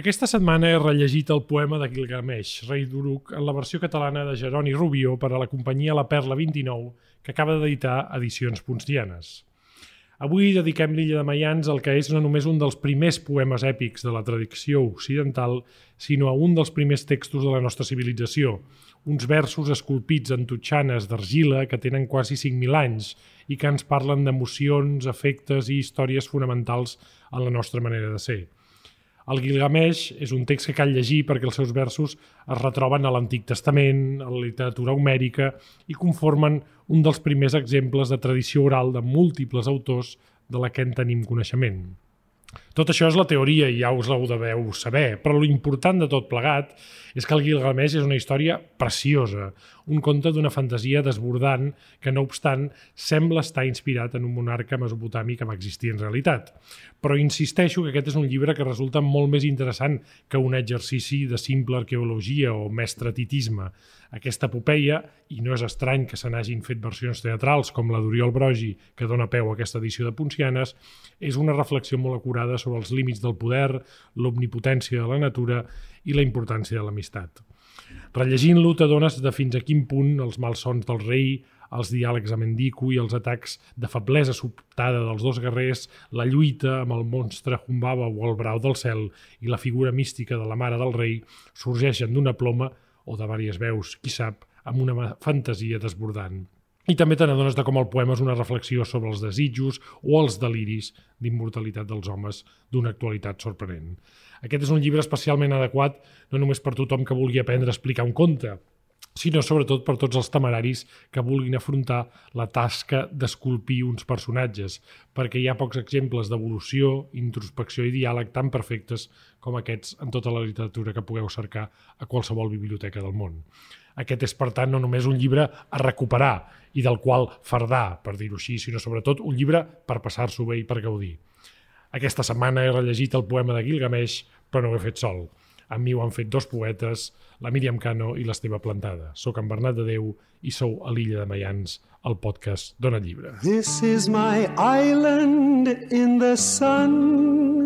Aquesta setmana he rellegit el poema de Gilgamesh, rei d'Uruk, en la versió catalana de Jeroni Rubio per a la companyia La Perla 29, que acaba d'editar Edicions Ponstianes. Avui dediquem l'illa de Mayans al que és no només un dels primers poemes èpics de la tradició occidental, sinó a un dels primers textos de la nostra civilització, uns versos esculpits en tutxanes d'argila que tenen quasi 5.000 anys i que ens parlen d'emocions, efectes i històries fonamentals en la nostra manera de ser. El Gilgamesh és un text que cal llegir perquè els seus versos es retroben a l'Antic Testament, a la literatura homèrica i conformen un dels primers exemples de tradició oral de múltiples autors de la que en tenim coneixement. Tot això és la teoria i ja us l'heu deveu saber, però l'important de tot plegat és que el Gilgamesh és una història preciosa, un conte d'una fantasia desbordant que, no obstant, sembla estar inspirat en un monarca mesopotàmic que va existir en realitat. Però insisteixo que aquest és un llibre que resulta molt més interessant que un exercici de simple arqueologia o mestratitisme. Aquesta epopeia, i no és estrany que se n'hagin fet versions teatrals com la d'Oriol Brogi, que dona peu a aquesta edició de Poncianes, és una reflexió molt acurada sobre els límits del poder, l'omnipotència de la natura i la importància de l'amistat. Rellegint-lo t'adones de fins a quin punt els malsons del rei, els diàlegs amb Endico i els atacs de feblesa sobtada dels dos guerrers, la lluita amb el monstre Humbaba o el brau del cel i la figura mística de la mare del rei sorgeixen d'una ploma o de diverses veus, qui sap, amb una fantasia desbordant. I també te n'adones de com el poema és una reflexió sobre els desitjos o els deliris d'immortalitat dels homes d'una actualitat sorprenent. Aquest és un llibre especialment adequat no només per tothom que vulgui aprendre a explicar un conte, sinó sobretot per tots els temeraris que vulguin afrontar la tasca d'esculpir uns personatges, perquè hi ha pocs exemples d'evolució, introspecció i diàleg tan perfectes com aquests en tota la literatura que pugueu cercar a qualsevol biblioteca del món. Aquest és, per tant, no només un llibre a recuperar i del qual fardar, per dir-ho així, sinó sobretot un llibre per passar-s'ho bé i per gaudir. Aquesta setmana he rellegit el poema de Gilgamesh, però no ho he fet sol. Amb mi ho han fet dos poetes, la Míriam Cano i l'Esteve Plantada. Soc en Bernat de Déu i sou a l'Illa de Mayans, el podcast Dona Llibre. This is my island in the sun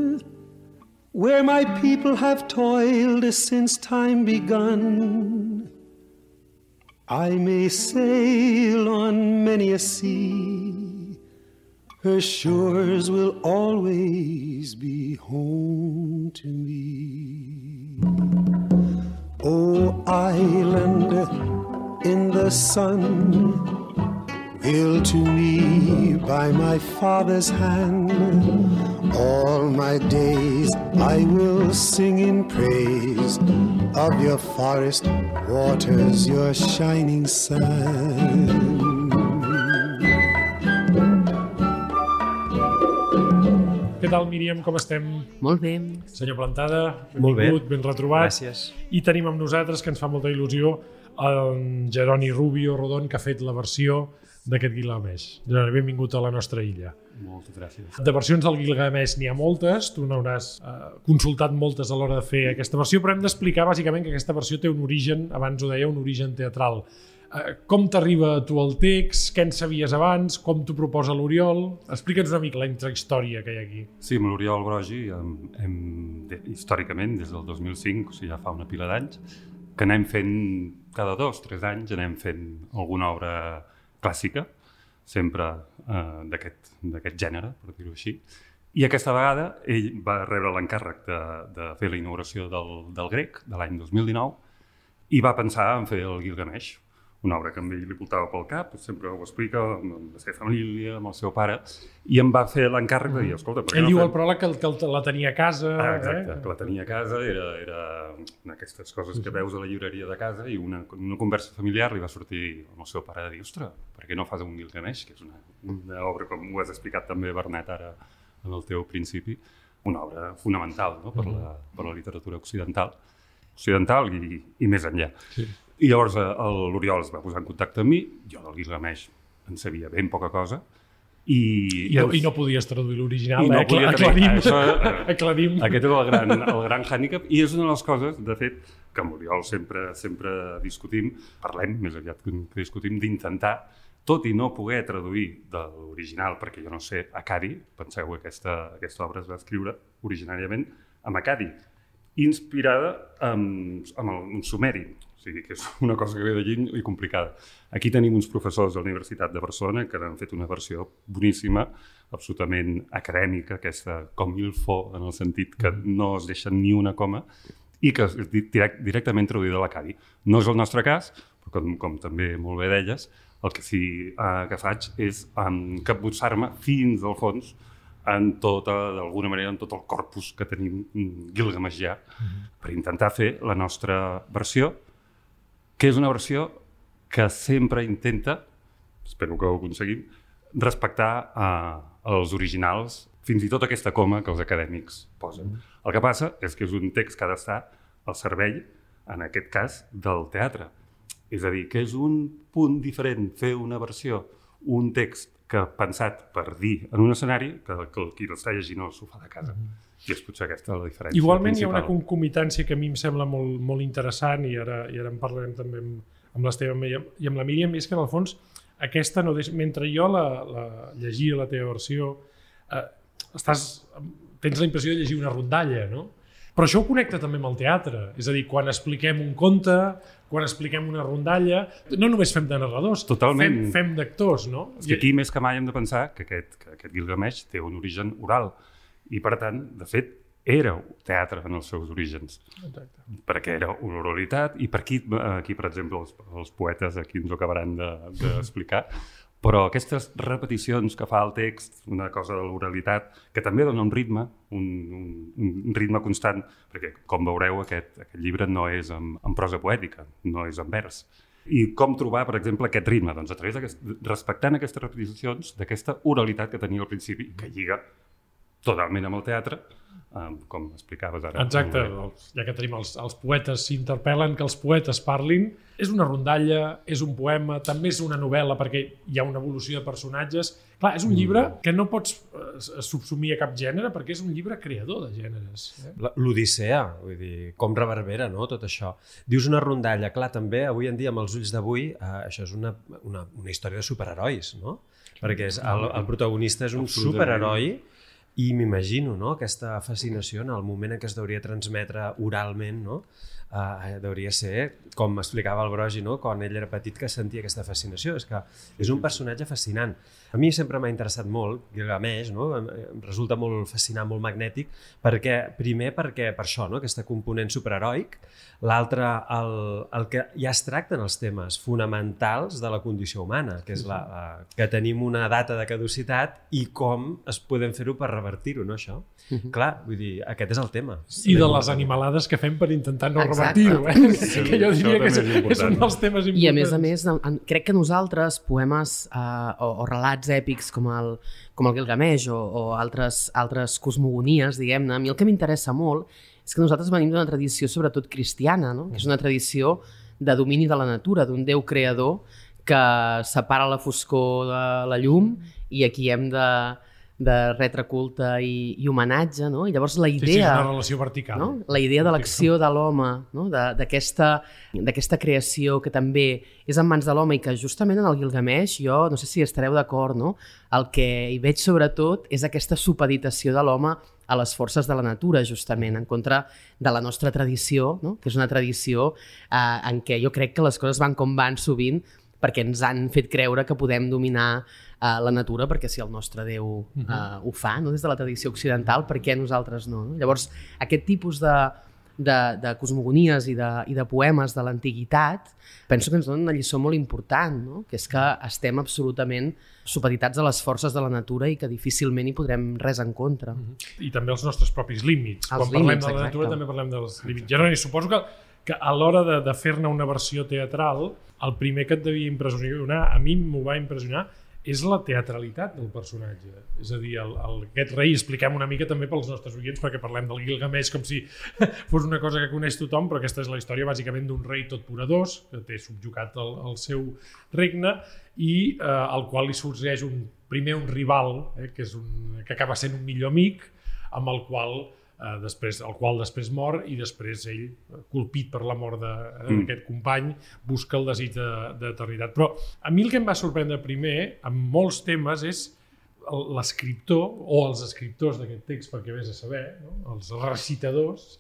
Where my people have toiled since time begun I may sail on many a sea, her shores will always be home to me. O island in the sun, built to me by my father's hand, all my days I will sing in praise of your forest waters, your shining sun. Què tal, Míriam? Com estem? Molt bé. Senyor Plantada, Molt bé. benvingut, ben retrobat. Gràcies. I tenim amb nosaltres, que ens fa molta il·lusió, en Jeroni Rubio Rodon, que ha fet la versió d'aquest Gilgamesh. Jeroni, benvingut a la nostra illa. Moltes gràcies. De versions del Gilgamesh n'hi ha moltes, tu n'hauràs eh, consultat moltes a l'hora de fer aquesta versió, però hem d'explicar bàsicament que aquesta versió té un origen, abans ho deia, un origen teatral. Eh, com t'arriba a tu el text, què en sabies abans, com t'ho proposa l'Oriol? Explica'ns una mica la intrahistòria que hi ha aquí. Sí, amb l'Oriol Brogi, hem, hem, de, històricament, des del 2005, o sigui, ja fa una pila d'anys, que anem fent cada dos, tres anys, anem fent alguna obra clàssica, sempre eh, d'aquest gènere, per dir-ho així. I aquesta vegada ell va rebre l'encàrrec de, de fer la inauguració del, del grec de l'any 2019 i va pensar en fer el Gilgamesh, una obra que a ell li voltava pel cap, sempre ho explica amb la seva família, amb el seu pare, i em va fer l'encàrrec de dir, escolta... per què Ell no diu fem- al pròleg que, que la tenia a casa. Ah, exacte, eh? que la tenia a casa, era, era una d'aquestes coses que veus a la llibreria de casa i una, una conversa familiar li va sortir amb el seu pare de dir, ostres, per què no fas un Gilgamesh, que és una, una obra, com ho has explicat també, Bernet, ara en el teu principi, una obra fonamental no? per, la, per la literatura occidental, occidental i, i més enllà. Sí. I llavors eh, el- l'Oriol es va posar en contacte amb mi, jo del Gilgamesh en sabia ben poca cosa, i, I, no, I no podies traduir l'original, no eh? aclarim. Això, eh, aclarim. aquest és el gran, el gran hàndicap i és una de les coses, de fet, que amb l'Oriol sempre, sempre discutim, parlem més aviat que discutim, d'intentar, tot i no poder traduir de l'original, perquè jo no sé Acadi, penseu que aquesta, aquesta obra es va escriure originàriament amb Acadi, inspirada amb, amb el amb sumeri, sigui que és una cosa que ve de lluny i complicada. Aquí tenim uns professors de la Universitat de Barcelona que han fet una versió boníssima, absolutament acadèmica, aquesta com il fo, en el sentit que no es deixa ni una coma, i que és direct, directament traduïda a l'acadi. No és el nostre cas, però com, com també molt bé deies, el que sí eh, que faig és um, capbussar-me fins al fons en tota, d'alguna manera, en tot el corpus que tenim gilgamesià mm -hmm. per intentar fer la nostra versió, que és una versió que sempre intenta, espero que ho aconseguim, respectar eh, els originals, fins i tot aquesta coma que els acadèmics posen. El que passa és que és un text que ha d'estar al servei, en aquest cas, del teatre. És a dir, que és un punt diferent fer una versió, un text que pensat per dir en un escenari que, que qui l'està llegint al sofà de casa. Mm -hmm. I és potser aquesta la diferència Igualment principal. hi ha una concomitància que a mi em sembla molt, molt interessant i ara, i ara en parlarem també amb, amb l'Esteve i amb la Míriam, és que en el fons aquesta no deix... mentre jo la, la llegia la teva versió eh, estàs, tens la impressió de llegir una rondalla, no? Però això ho connecta també amb el teatre. És a dir, quan expliquem un conte, quan expliquem una rondalla, no només fem de narradors, Totalment. fem, fem d'actors, no? És que aquí més que mai hem de pensar que aquest, que aquest Gilgamesh té un origen oral i, per tant, de fet, era teatre en els seus orígens. Exacte. Perquè era una oralitat i per aquí, aquí per exemple, els, els poetes aquí ens ho acabaran d'explicar, de, però aquestes repeticions que fa el text, una cosa de l'oralitat, que també dona un ritme, un, un, un ritme constant, perquè, com veureu, aquest, aquest llibre no és en, en prosa poètica, no és en vers. I com trobar, per exemple, aquest ritme? Doncs a través d'aquest, respectant aquestes repeticions, d'aquesta oralitat que tenia al principi, que lliga totalment amb el teatre, com explicaves ara. Exacte, els, ja que tenim els, els poetes s'interpel·len, que els poetes parlin. És una rondalla, és un poema, també és una novel·la perquè hi ha una evolució de personatges. Clar, és un mm. llibre que no pots eh, subsumir a cap gènere perquè és un llibre creador de gèneres. Eh? L'Odissea, vull dir, com reverbera no, tot això. Dius una rondalla, clar, també avui en dia amb els ulls d'avui eh, això és una, una, una història de superherois, no? Perquè és, el, el protagonista és un superheroi i m'imagino no? aquesta fascinació en el moment en què es deuria transmetre oralment, no? Uh, deuria ser, com m'explicava el Brogi, no? quan ell era petit, que sentia aquesta fascinació. És que és un personatge fascinant. A mi sempre m'ha interessat molt, Gilgamesh, no? em resulta molt fascinant, molt magnètic, perquè, primer perquè per això, no? aquesta component superheroic, l'altre, el, el que ja es tracten els temes fonamentals de la condició humana, que és la, la, que tenim una data de caducitat i com es podem fer-ho per revertir-ho, no, això? Uh -huh. Clar, vull dir, aquest és el tema. I de les animalades que fem per intentar no revertir-ho, eh? Sí, que jo diria que és, és, és un dels temes importants. I a més a més, crec que nosaltres, poemes eh, o, o relats èpics com el, com el Gilgamesh o, o altres, altres cosmogonies, diguem-ne, a mi el que m'interessa molt és que nosaltres venim d'una tradició sobretot cristiana, no? que és una tradició de domini de la natura, d'un Déu creador que separa la foscor de la llum i aquí hem de, de retre culte i, i homenatge, no? I llavors la idea... Sí, sí, una relació vertical. No? La idea de l'acció de l'home, no? d'aquesta creació que també és en mans de l'home i que justament en el Gilgamesh jo, no sé si estareu d'acord, no? El que hi veig sobretot és aquesta supeditació de l'home a les forces de la natura, justament, en contra de la nostra tradició, no? que és una tradició eh, en què jo crec que les coses van com van sovint perquè ens han fet creure que podem dominar uh, la natura, perquè si el nostre Déu uh, ho fa, no? des de la tradició occidental, per què nosaltres no? no? Llavors, aquest tipus de, de, de cosmogonies i de, i de poemes de l'antiguitat, penso que ens donen una lliçó molt important, no? que és que estem absolutament supeditats a les forces de la natura i que difícilment hi podrem res en contra. Mm -hmm. I també els nostres propis límits. Els Quan límits, parlem de la natura exacte. també parlem dels límits. Jeroni, suposo que, que a l'hora de, de fer-ne una versió teatral, el primer que et devia impressionar, a mi m'ho va impressionar, és la teatralitat del personatge. És a dir, el, el, aquest rei, expliquem una mica també pels nostres oients, perquè parlem del Gilgamesh com si fos una cosa que coneix tothom, però aquesta és la història bàsicament d'un rei tot poderós, que té subjugat el, el seu regne, i eh, al qual li sorgeix un, primer un rival, eh, que, és un, que acaba sent un millor amic, amb el qual eh, després, el qual després mor i després ell, eh, colpit per la mort d'aquest mm. company, busca el desig d'eternitat. Però a mi el que em va sorprendre primer, amb molts temes, és l'escriptor o els escriptors d'aquest text, perquè vés a saber, no? els recitadors,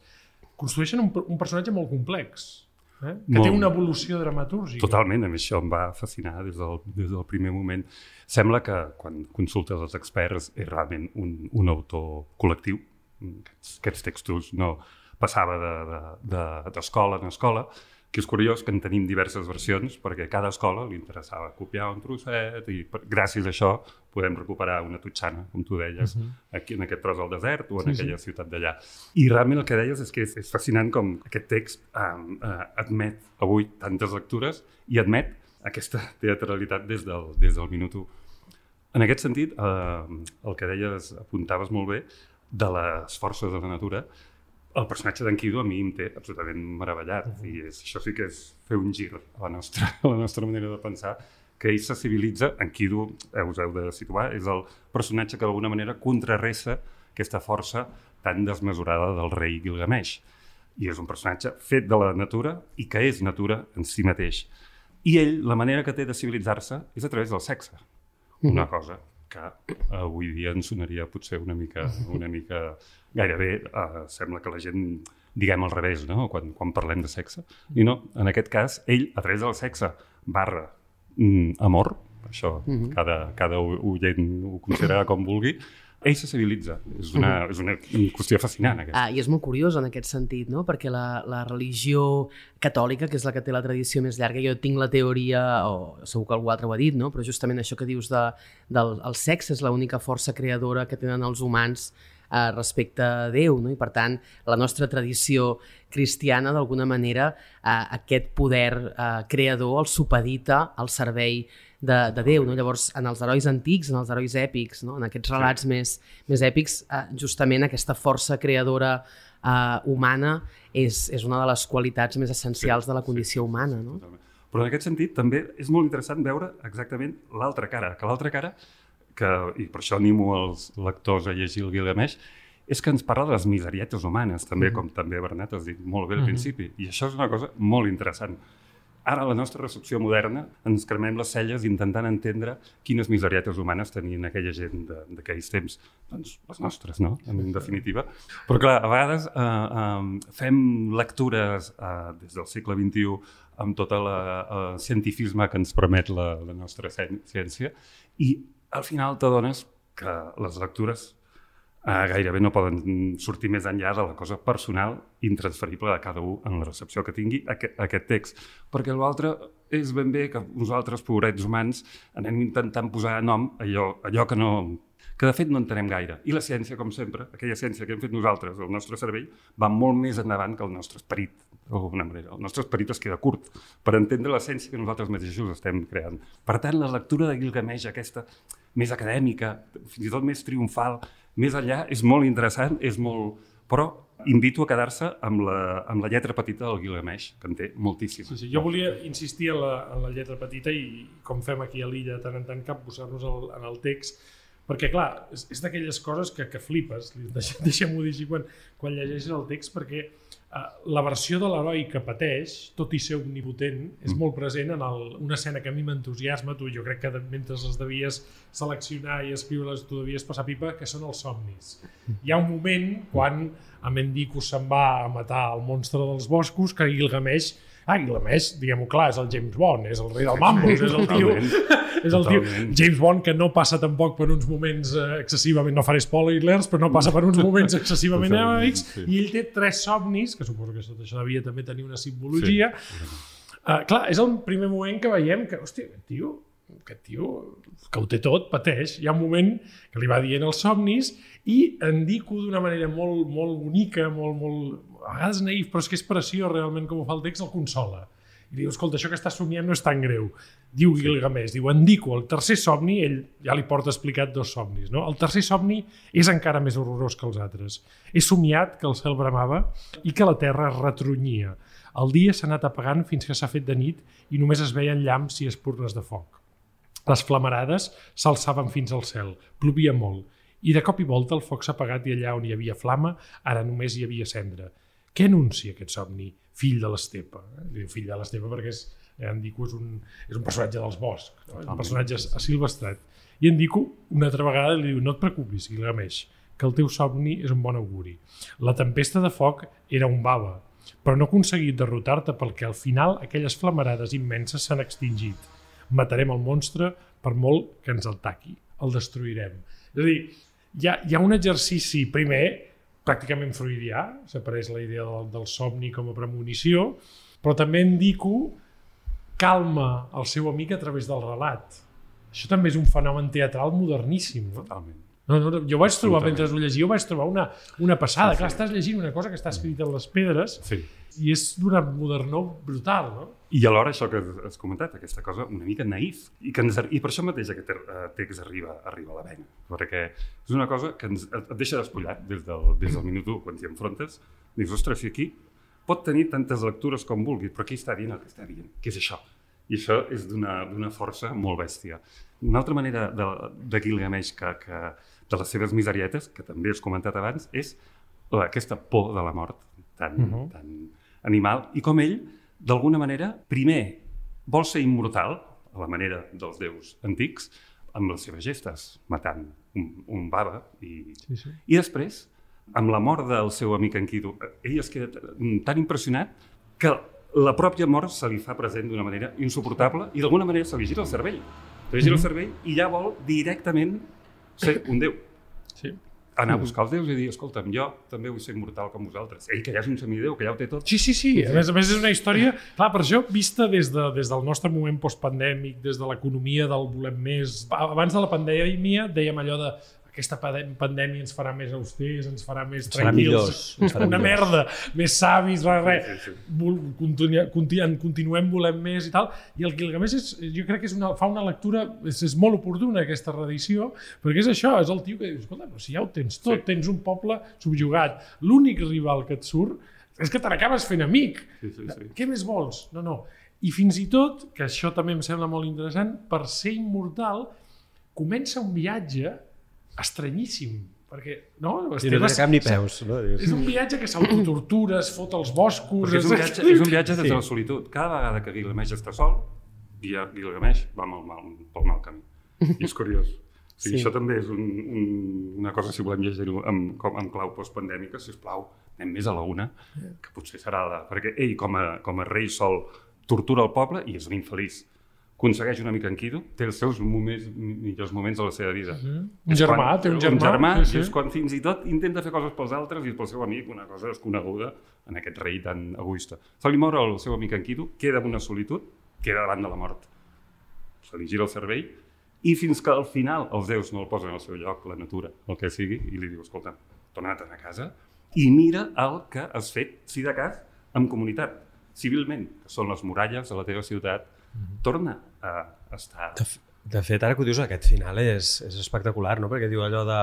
construeixen un, un personatge molt complex, eh? que Molt. té una evolució dramatúrgica. Totalment, a mi això em va fascinar des del, des del primer moment. Sembla que quan consultes els experts és realment un, un autor col·lectiu. Aquests, aquests textos no passava d'escola de, de, d'escola en escola, que és curiós que en tenim diverses versions perquè a cada escola li interessava copiar un trosset i per, gràcies a això podem recuperar una tutxana, com tu deies, uh -huh. aquí en aquest tros del desert o en sí, aquella sí. ciutat d'allà. I realment el que deies és que és, és fascinant com aquest text um, uh, admet avui tantes lectures i admet aquesta teatralitat des del, des del minut 1. En aquest sentit, eh, el que deies, apuntaves molt bé, de les forces de la natura, el personatge d'en Quido a mi em té absolutament meravellat. Uh -huh. I és, això sí que és fer un gir a la nostra, a la nostra manera de pensar, que ell se civilitza, en Quido, eh, us heu de situar, és el personatge que d'alguna manera contrarressa aquesta força tan desmesurada del rei Gilgamesh. I és un personatge fet de la natura i que és natura en si mateix. I ell, la manera que té de civilitzar-se és a través del sexe. Una cosa que avui dia ens sonaria potser una mica, una mica gairebé uh, sembla que la gent diguem al revés, no? quan, quan parlem de sexe. I no, en aquest cas, ell, a través del sexe, barra mm, amor, això uh -huh. cada, cada oient ho considerarà com vulgui, ell se civilitza. És una, és una qüestió fascinant, aquesta. Ah, I és molt curiós en aquest sentit, no? perquè la, la religió catòlica, que és la que té la tradició més llarga, jo tinc la teoria, o segur que algú altre ho ha dit, no? però justament això que dius de, del el sexe és l'única força creadora que tenen els humans eh, respecte a Déu, no? i per tant la nostra tradició cristiana d'alguna manera eh, aquest poder eh, creador el supedita al servei de, de Déu. No? Llavors, en els herois antics, en els herois èpics, no? en aquests relats sí. més, més èpics, eh, justament aquesta força creadora eh, humana és, és una de les qualitats més essencials Sí, de la condició sí, humana. No? totalment. Però en aquest sentit també és molt interessant veure exactament l'altra cara, que l'altra cara, que, i per això animo els lectors a llegir el Gilgamesh, és que ens parla de les miserietes humanes, també, mm -hmm. com també Bernat has dit molt bé al Mhm. principi. I això és una cosa molt interessant. Ara, a la nostra recepció moderna, ens cremem les celles intentant entendre quines miserietes humanes tenien aquella gent d'aquells temps. Doncs les nostres, no?, en definitiva. Però, clar, a vegades eh, eh, fem lectures eh, des del segle XXI amb tot el eh, cientifisme que ens permet la, la nostra ciència i al final t'adones que les lectures eh, gairebé no poden sortir més enllà de la cosa personal intransferible de cada un en la recepció que tingui aquest, aquest text. Perquè l'altre és ben bé que nosaltres, pobrets humans, anem intentant posar nom allò, allò que no que de fet no entenem gaire. I la ciència, com sempre, aquella ciència que hem fet nosaltres, el nostre cervell, va molt més endavant que el nostre esperit, d'alguna manera. El nostre esperit es queda curt per entendre la ciència que nosaltres mateixos estem creant. Per tant, la lectura de Gilgamesh, aquesta més acadèmica, fins i tot més triomfal, més enllà, és molt interessant, és molt... Però invito a quedar-se amb, la, amb la lletra petita del Gilgamesh, que en té moltíssima. Sí, sí. Jo volia insistir en la, en la lletra petita i com fem aquí a l'illa tant en tant capbussar-nos el- en el text perquè clar, és, és d'aquelles coses que, que flipes, Deixem- deixem-ho dir així quan, quan llegeixes el text perquè la versió de l'heroi que pateix, tot i ser omnipotent, és Mm. molt present en el, una escena que a mi m'entusiasma, tu jo crec que de, mentre les devies seleccionar i escriure-les tu devies passar pipa, que són els somnis. Hi ha un moment quan a Mendico se'n va a matar el monstre dels boscos que Gilgamesh Ah, Gilgamesh, diguem-ho clar, és el James Bond, és el rei del mambo, és el tio, és el tio. James Bond que no passa tampoc per uns moments eh, excessivament, no faré spoilers, però no passa per uns moments excessivament heroics, sí. i ell té tres somnis, que suposo que tot això devia també tenir una simbologia. Sí. Uh, clar, és el primer moment que veiem que, hòstia, aquest tio, aquest tio que ho té tot, pateix. Hi ha un moment que li va dient els somnis i en Dico d'una manera molt, molt bonica, molt, molt, a vegades naïf, però és que és preciós realment com ho fa el text, el consola. I diu, escolta, això que estàs somiant no és tan greu. Diu Gilgamesh, diu, en Dico, el tercer somni, ell ja li porta explicat dos somnis, no? El tercer somni és encara més horrorós que els altres. He somiat que el cel bramava i que la terra es retrunyia. El dia s'ha anat apagant fins que s'ha fet de nit i només es veien llamps i espurnes de foc. Les flamarades s'alçaven fins al cel, plovia molt, i de cop i volta el foc s'ha apagat i allà on hi havia flama, ara només hi havia cendra. Què anuncia aquest somni? Fill de l'estepa. Diu fill de l'estepa perquè és, eh, en Dico és un, és un personatge dels boscs, no? un personatge asilvestrat. I en Dico, una altra vegada, li diu, no et preocupis, Gilgamesh, que el teu somni és un bon auguri. La tempesta de foc era un bava, però no ha aconseguit derrotar-te perquè al final aquelles flamarades immenses s'han extingit. Matarem el monstre per molt que ens el taqui. El destruirem. És a dir, hi ha, hi ha un exercici, primer, pràcticament freudià, s'apareix la idea del, del somni com a premonició, però també en Dico calma el seu amic a través del relat. Això també és un fenomen teatral moderníssim. No? Totalment. No, no, jo vaig trobar, mentre ho llegia, vaig trobar una, una passada. Sí, sí. Clar, estàs llegint una cosa que està escrita en les pedres Sí. i és d'una modernor brutal, no? I alhora això que has- comentat, aquesta cosa una mica naïf, i, que ens, i per això mateix aquest eh, text arriba, arriba a la vena, perquè és una cosa que ens, et deixa despullat des del, des del minut 1, quan t'hi enfrontes, dius, ostres, si aquí pot tenir tantes lectures com vulgui, però aquí està dient el que està dient, que és això. I això és d'una força molt bèstia. Una altra manera de, de Gilgamesh que, que, de les seves miserietes, que també has comentat abans, és aquesta por de la mort tan, uh -huh. tan animal, i com ell, d'alguna manera, primer vol ser immortal, a la manera dels déus antics, amb les seves gestes, matant un, un baba, i, Sí, sí. i després, amb la mort del seu amic Enkidu, ell es queda tan impressionat que la pròpia mort se li fa present d'una manera insuportable i d'alguna manera se li gira el cervell. Se li gira el cervell i ja vol directament ser un déu. sí. Anar a buscar els déus i dir, escolta'm, jo també vull ser immortal com vosaltres. Ell, que ja és un semidéu, que ja ho té tot. Sí, sí, sí. A més a més és una història, clar, per això, vista des, de, des del nostre moment postpandèmic, des de l'economia del volem més... Abans de la pandèmia dèiem allò de aquesta pandèmia ens farà més austers, ens farà més tranquils, millors, ens farà una millors. merda, més savis, res, res. Sí, sí, sí. Vol- continua- conti- en continuem volem més i tal, i el Gilgamesh és, jo crec que és una, fa una lectura, és, és molt oportuna aquesta reedició, perquè és això, és el tio que diu, escolta, però si ja ho tens tot, Sí. tens un poble subjugat, l'únic rival que et surt és que te n'acabes fent amic. Sí, sí, sí. Què més vols? No, no. I fins i tot, que això també em sembla molt interessant, per ser immortal, comença un viatge estranyíssim, perquè no? I no té cap ni peus. No? És un viatge que s'autotortura, es fot als boscos... Perquè és un es- viatge, és un viatge des de la solitud. Cada vegada que Gilgamesh està sol, Gil- Gilgamesh va mal, mal, pel mal camí. I és curiós. O sigui, Sí. Això també és un, un, una cosa, si volem llegir-ho amb, com, amb clau postpandèmica, si us plau, anem més a la una, que potser serà la... Perquè ell, com a, com a rei sol, tortura el poble i és un infeliç. Aconsegueix una mica Enkidu, té els seus moments, millors moments de la seva vida. Un És germà, quan- té un germà, Un germà, sí, sí, és quan fins i tot intenta fer coses pels altres i pel seu amic, una cosa desconeguda en aquest rei tan egoista. Se li mor el seu amic Enkidu, queda en una solitud, queda davant de la mort. Se li gira el cervell i fins que al final els déus no el posen al seu lloc, la natura, el que sigui, i li diu, escolta, torna't a casa i mira el que has fet, si de cas, en comunitat, civilment, que són les muralles de la teva ciutat, torna a estar... De, de fet, ara que ho dius, aquest final és, és espectacular, no? perquè diu allò de...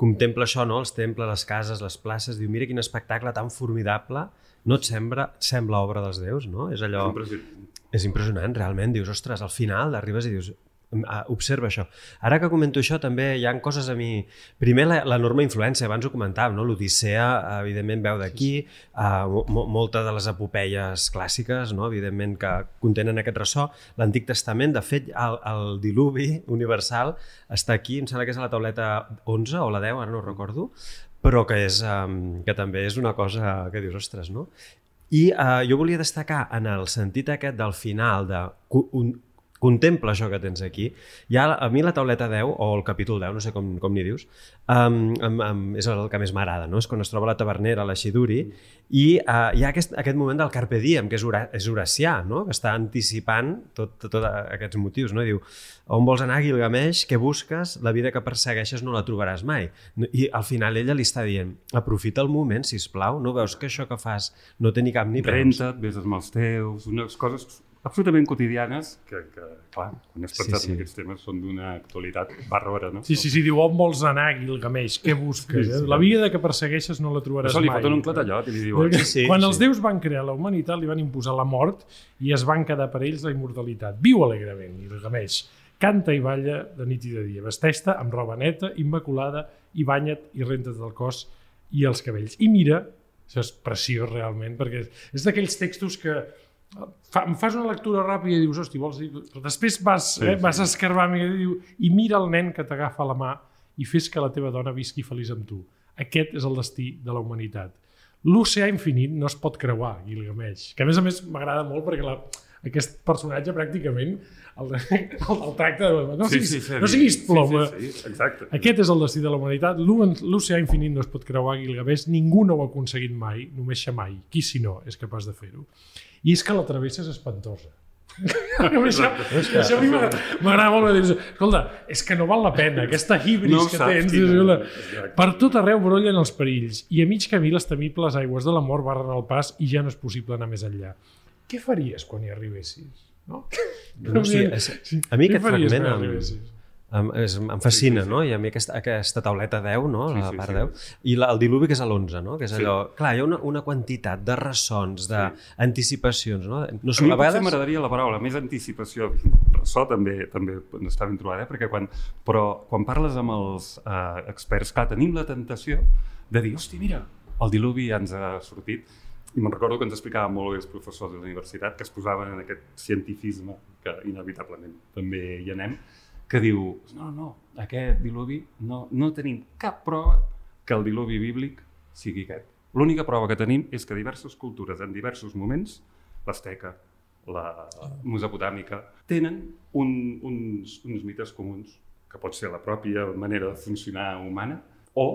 Contempla això, no? els temples, les cases, les places, diu, mira quin espectacle tan formidable, no et sembla, sembla obra dels déus, no? És allò... Impressionant. És impressionant, realment. Dius, ostres, al final arribes i dius, "Ah, observa això. Ara que comento això, també hi han coses a mi... Primer, la- l'enorme influència, abans ho comentàvem, no? l'Odissea, evidentment, veu d'aquí, uh, mo molta de les epopeies clàssiques, no? evidentment, que contenen aquest ressò. L'Antic Testament, de fet, el, el diluvi universal està aquí, em sembla que és a la tauleta 11 o la 10, ara no recordo, però que, és, um, que també és una cosa que dius, ostres, no? I uh, jo volia destacar en el sentit aquest del final de un, contempla això que tens aquí. Ha, a mi la tauleta 10, o el capítol 10, no sé com, com n'hi dius, um, um, um, és el que més m'agrada, no? És quan es troba la tavernera, la Xiduri, i uh, hi ha aquest, aquest moment del Carpe Diem, que és, Hora, és Horacià, no? que està anticipant tot, tot, tot aquests motius. No? I diu, on vols anar, Gilgamesh? Què busques? La vida que persegueixes no la trobaràs mai. I al final ella li està dient, aprofita el moment, si plau, no veus que això que fas no té ni cap ni? Renta't, vés amb els teus, unes coses absolutament quotidianes que, que clar, quan has Sí, pensat sí. en aquests temes són d'una actualitat bàrbara, no? Sí, sí, sí, diu, on vols anar, Gilgamesh? Què busques? Sí, sí. Eh? La vida que persegueixes no la trobaràs Això li mai. foten un clatallot i li diuen... Perquè Sí, quan sí. els déus van crear la humanitat, li van imposar la mort i es van quedar per ells la immortalitat. Viu alegrement, Gilgamesh. Canta i balla de nit i de dia. Vesteix-te amb roba neta, immaculada, i banya't i renta't del cos i els cabells. I mira, això és preciós realment, perquè és d'aquells textos que fa, em fas una lectura ràpida i dius, hosti, vols dir... Però després vas, Sí, eh, sí. vas escarbar i diu, i mira el nen que t'agafa la mà i fes que la teva dona visqui feliç amb tu. Aquest és el destí de la humanitat. L'oceà infinit no es pot creuar, Gilgamesh. Que a més a més m'agrada molt perquè la, aquest personatge pràcticament el, el, el tracta de... No, siguis, no siguis plom. Sí, sí, sí, exacte. Aquest és el destí de la humanitat. L'oceà infinit no es pot creuar, Gilgamesh. Ningú no ho ha aconseguit mai, només xamai. Qui si no és capaç de fer-ho? I és que la travessa és espantosa. això, això a mi m'agrada molt dir escolta, és que no val la pena aquesta híbris No que tens quina- per tot arreu brollen els perills i a mig camí les temibles aigües de la mort barren el pas i ja no és possible anar més enllà què faries quan hi arribessis? No? No, sí, és, a mi Què aquest fragment em? Em, és, em fascina, no? I a mi aquesta, aquesta tauleta 10, no? Sí, la sí, part sí. 10. I la, el diluvi que és a l'11, no? Que és Sí. allò... Clar, hi ha una, una quantitat de ressons, d'anticipacions, no? no A mi a potser vegades... m'agradaria la paraula més anticipació. Ressò també també està ben trobada, eh? perquè quan, però quan parles amb els eh, experts, clar, tenim la tentació de dir, hosti, mira, el diluvi ja ens ha sortit. I me'n recordo que ens explicaven molt bé els professors de la universitat que es posaven en aquest cientifisme, que inevitablement també hi anem, que diu, no, no, aquest diluvi no, no tenim cap prova que el diluvi bíblic sigui aquest. L'única prova que tenim és que diverses cultures en diversos moments, l'Azteca, la Mesopotàmica, tenen un, uns, uns mites comuns, que pot ser la pròpia manera de funcionar humana, o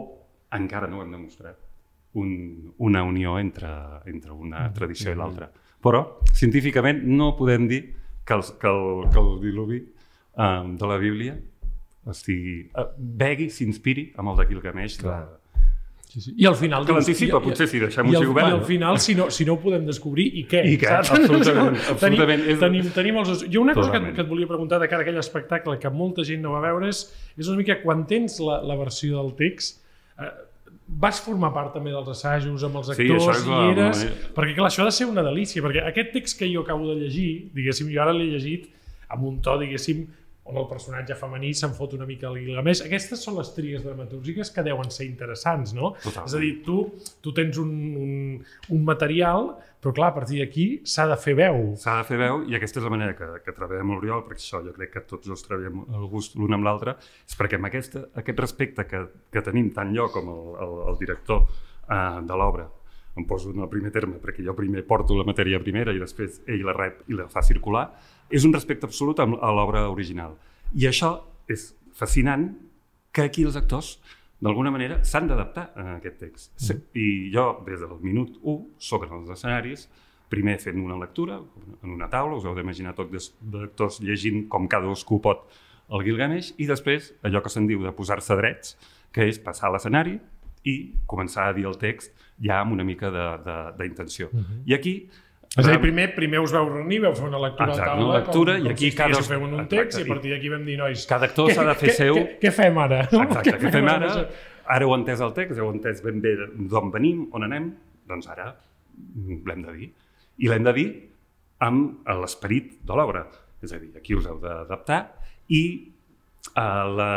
encara no ho hem demostrat, un, una unió entre, entre una tradició i l'altra. Però, científicament, no podem dir que el, que el, que el diluvi um, de la Bíblia estigui, uh, begui, s'inspiri amb el de Gilgamesh. De, Sí, sí. I al final... Que l'anticipa, potser, si al- així obert, I al final, si no, si no ho podem descobrir, i què? I què? Saps? Absolutament, Tenim- absolutament. És- Tenim, tenim els... Jo una cosa que, Totalment. que et volia preguntar de cara a aquell espectacle que molta gent no va veure és, és una mica quan tens la, la versió del text eh, vas formar part també dels assajos amb els Sí, actors això és i la- eres... Perquè clar, això ha de ser una delícia, perquè aquest text que jo acabo de llegir, diguéssim, jo ara l'he llegit amb un to, diguéssim, on el personatge femení se'n fot una mica el Gilgamesh. Aquestes són les tries dramatúrgiques que deuen ser interessants, no? Totalment. És a dir, tu, tu tens un, un, un material, però clar, a partir d'aquí s'ha de fer veu. S'ha de fer veu i aquesta és la manera que, que treballem l'Oriol, perquè això jo crec que tots dos treballem el gust l'un amb l'altre, és perquè amb aquesta, aquest respecte que, que tenim tant jo com el, el, el director eh, de l'obra, em poso en el primer terme perquè jo primer porto la matèria primera i després ell la rep i la fa circular, és un respecte absolut a l'obra original. I això és fascinant que aquí els actors d'alguna manera s'han d'adaptar a aquest text. Sí. I jo, des del minut 1, soc en els escenaris, primer fent una lectura en una taula, us heu d'imaginar tot des- d'actors llegint com cadascú pot el Gilgamesh, i després allò que se'n diu de posar-se drets, que és passar a l'escenari i començar a dir el text ja amb una mica d'intenció. Uh -huh. I aquí... És a dir, primer, primer us vau reunir, vau fer una lectura Exacte, de taula, una lectura, com, i aquí com si cada- estiguéssiu fent un Exacte, text, i a partir d'aquí vam dir, nois... Cada actor s'ha de fer què, seu- Què, fem ara? Exacte, què fem ara? Ara heu entès el text, heu entès ben bé d'on venim, on anem, doncs ara l'hem de dir. I l'hem de dir amb l'esperit de l'obra. És a dir, aquí us heu d'adaptar i eh, la,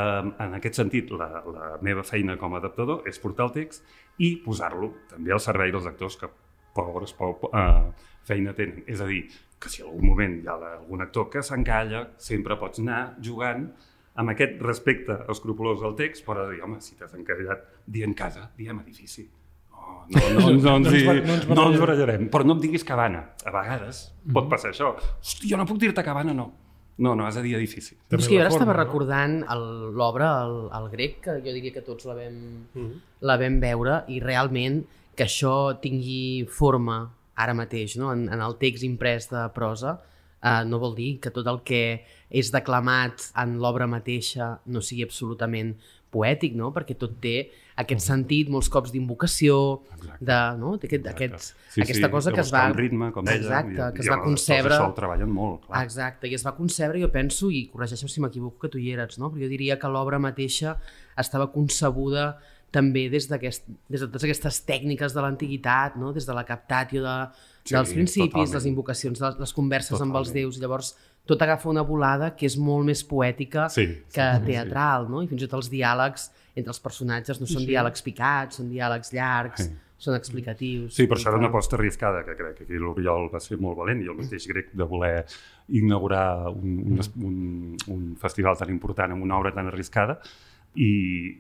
en aquest sentit la, la meva feina com a adaptador és portar el text i posar-lo també al servei dels actors que pobres po, eh, feina tenen. És a dir, que si en algun moment hi ha algun actor que s'encalla, sempre pots anar jugant amb aquest respecte escrupolós al text, però dir, home, si t'has encallat dient casa, diem edifici. Oh, no, no, no, no, ens, No ens hi- no ens no ens barallarem. Però no em diguis cabana. A vegades pot passar això. Hosti, jo no puc dir-te cabana, no. No, no, has de dir edifici. També és que jo ara estava forma, no? recordant l'obra, el, el grec, que jo diria que tots la vam, la vam veure, i realment que això tingui forma ara mateix, no? en, en el text imprès de prosa, eh, no vol dir que tot el que és declamat en l'obra mateixa no sigui absolutament poètic, no? perquè tot té aquest sentit, molts cops d'invocació, de, no? Aquest, aquest, aquesta cosa que es va... Ritme, com deia, Exacte, i- que es va concebre... Ho treballen molt, clar. Exacte, i es va concebre, jo penso, i corregeixem si m'equivoco que tu hi eres, no? però jo diria que l'obra mateixa estava concebuda també des, d'aquest, des de totes aquestes tècniques de l'antiguitat, no? des de la captatio de, Sí, dels principis, totalment. les invocacions, les, les converses amb els Totalment. déus, llavors tot agafa una volada que és molt més poètica Sí, que sí, sí, teatral, no? i fins i tot els diàlegs entre els personatges no són diàlegs picats, són diàlegs llargs, Sí. són explicatius. Sí, però això era una aposta arriscada, que crec que aquí l'Oriol va ser molt valent i el mateix grec de voler inaugurar un, un, un, un festival tan important amb una obra tan arriscada. I,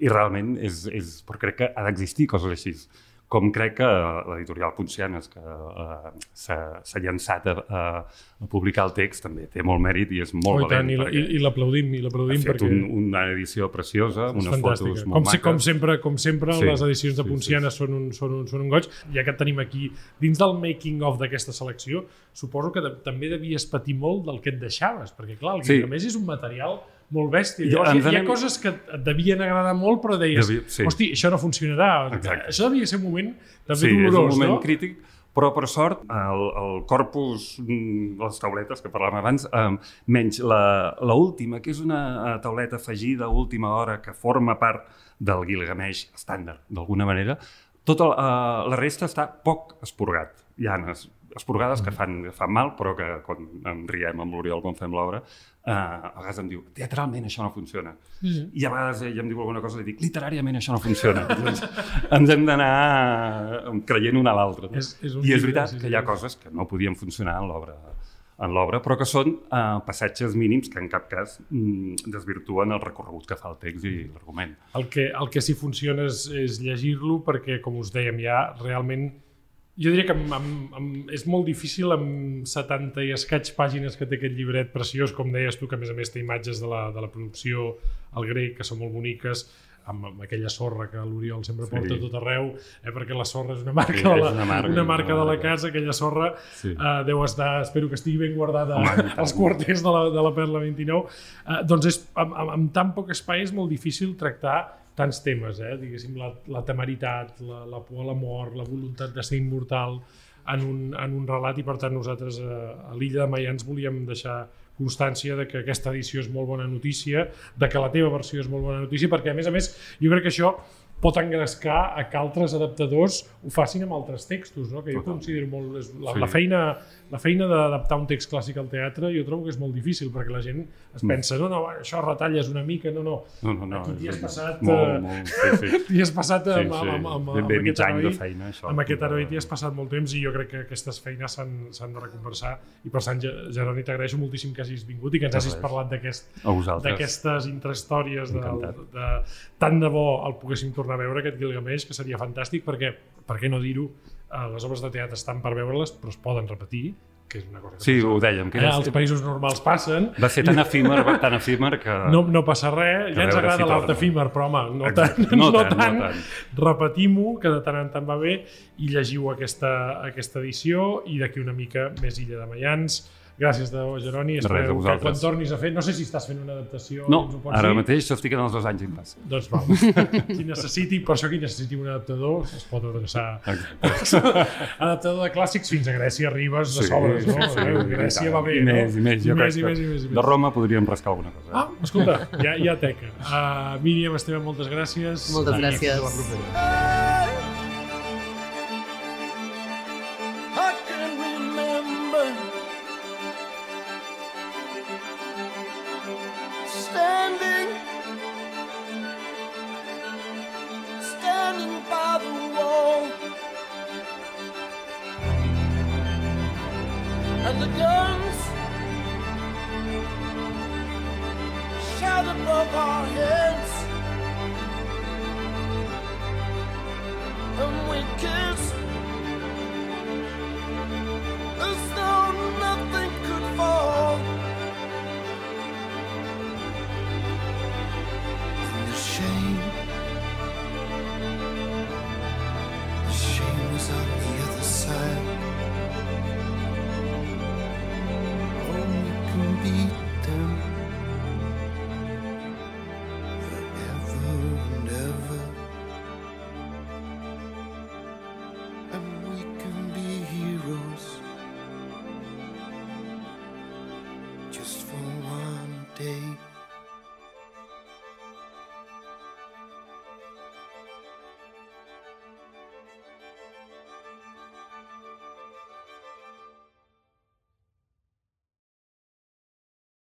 i realment és, és, però crec que ha d'existir coses així com crec que l'editorial Poncianes, que uh, s'ha llançat a, a, a publicar el text, també té molt mèrit i és molt oh, valent. I, i l'aplaudim, i l'aplaudim perquè... un, una edició preciosa, unes fantàstica. fotos molt com, maques. Com sempre, com sempre sí, les edicions de Poncianes sí, sí. Són, un, són, un, són un goig. Ja que tenim aquí, dins del making-of d'aquesta selecció, suposo que de, també devies patir molt del que et deixaves, perquè clar, el sí. a més és un material molt bèstia. Llavors, hi, hi ha coses que et devien agradar molt, però deies, Devia, sí. hosti, això no funcionarà. Exacte. Això devia ser un moment també sí, dolorós, és un moment no? crític, però per sort el, el corpus, mm, les tauletes que parlàvem abans, eh, menys la última, que és una eh, tauleta afegida a última hora que forma part del Gilgamesh estàndard, d'alguna manera, tota la, uh, la resta està poc esporgat. Hi ha esporgades que fan, fan mal, però que quan em riem amb l'Oriol quan fem l'obra, eh, a vegades em diu, teatralment això no funciona. Mm -hmm. I a vegades ella em diu alguna cosa i dic, literàriament això no funciona. doncs ens hem d'anar creient una a l'altra. No? És, és I és veritat sí, que hi ha coses que no podien funcionar en l'obra en l'obra, però que són eh, passatges mínims que en cap cas mm, desvirtuen el recorregut que fa el text i l'argument. El que, el que sí funciona és, és llegir-lo perquè, com us dèiem ja, realment jo diria que amb, amb, amb, és molt difícil amb 70 i escaig pàgines que té aquest llibret preciós, com deies tu, que a més a més té imatges de la, de la producció al grec, que són molt boniques, amb, amb aquella sorra que l'Oriol sempre sí. porta tot arreu, eh, perquè la sorra és una marca, sí, de, la, una marca, una marca una de la casa, aquella sorra sí. eh, deu estar, espero que estigui ben guardada Home, als quarters de la, de la Perla 29. Eh, doncs és, amb, amb, amb tan poc espai és molt difícil tractar tants temes, eh? diguéssim, la, la temeritat, la, la por a la mort, la voluntat de ser immortal en un, en un relat i per tant nosaltres a, a l'illa de Maians volíem deixar constància de que aquesta edició és molt bona notícia, de que la teva versió és molt bona notícia, perquè a més a més jo crec que això pot engrescar a que altres adaptadors ho facin amb altres textos, no? que jo considero molt... La, sí. la feina la feina d'adaptar un text clàssic al teatre jo trobo que és molt difícil perquè la gent es mm. pensa, no, no, això retalles una mica, no, no, no, no, no aquí t'hi has passat molt, eh, molt, sí, sí. t'hi has passat amb, sí, sí. amb, amb, amb, amb, aquest heroi, de feina, això, amb aquest heroi t'hi has passat molt temps i jo crec que aquestes feines s'han de recompensar i per tant, Geroni, t'agraeixo moltíssim que hagis vingut i que ens hagis parlat d'aquestes intrahistòries de, de, de, tant de bo el poguéssim tornar a veure aquest Gilgamesh, que seria fantàstic perquè, per què no dir-ho, eh, les obres de teatre estan per veure-les, però es poden repetir, que és una cosa que sí, passa. ho dèiem. Que eh, els països normals passen. Va ser tan efímer, tan efímer que... No, no passa res, ja ens agrada si l'alt efímer, però home, no tant, no, no tant. tant. No tant. Repetim-ho, que de tant en tant va bé, i llegiu aquesta, aquesta edició, i d'aquí una mica més Illa de Maians, Gràcies de Geroni. Espero que quan tornis a fer... No sé si estàs fent una adaptació. No, ara dir. mateix estic en els dos anys pas. Doncs va, qui necessiti, per això qui necessiti un adaptador es pot adreçar. adaptador de clàssics fins a Grècia arribes de sí, sobres, no? Sí, sí, Grècia va bé, I no? Més, i més, jo I més, i més, i més, i més. De Roma podríem rascar alguna cosa. Eh? Ah, escolta, ja, ja teca. Uh, Míriam, Esteve, moltes gràcies. Moltes gràcies. gràcies.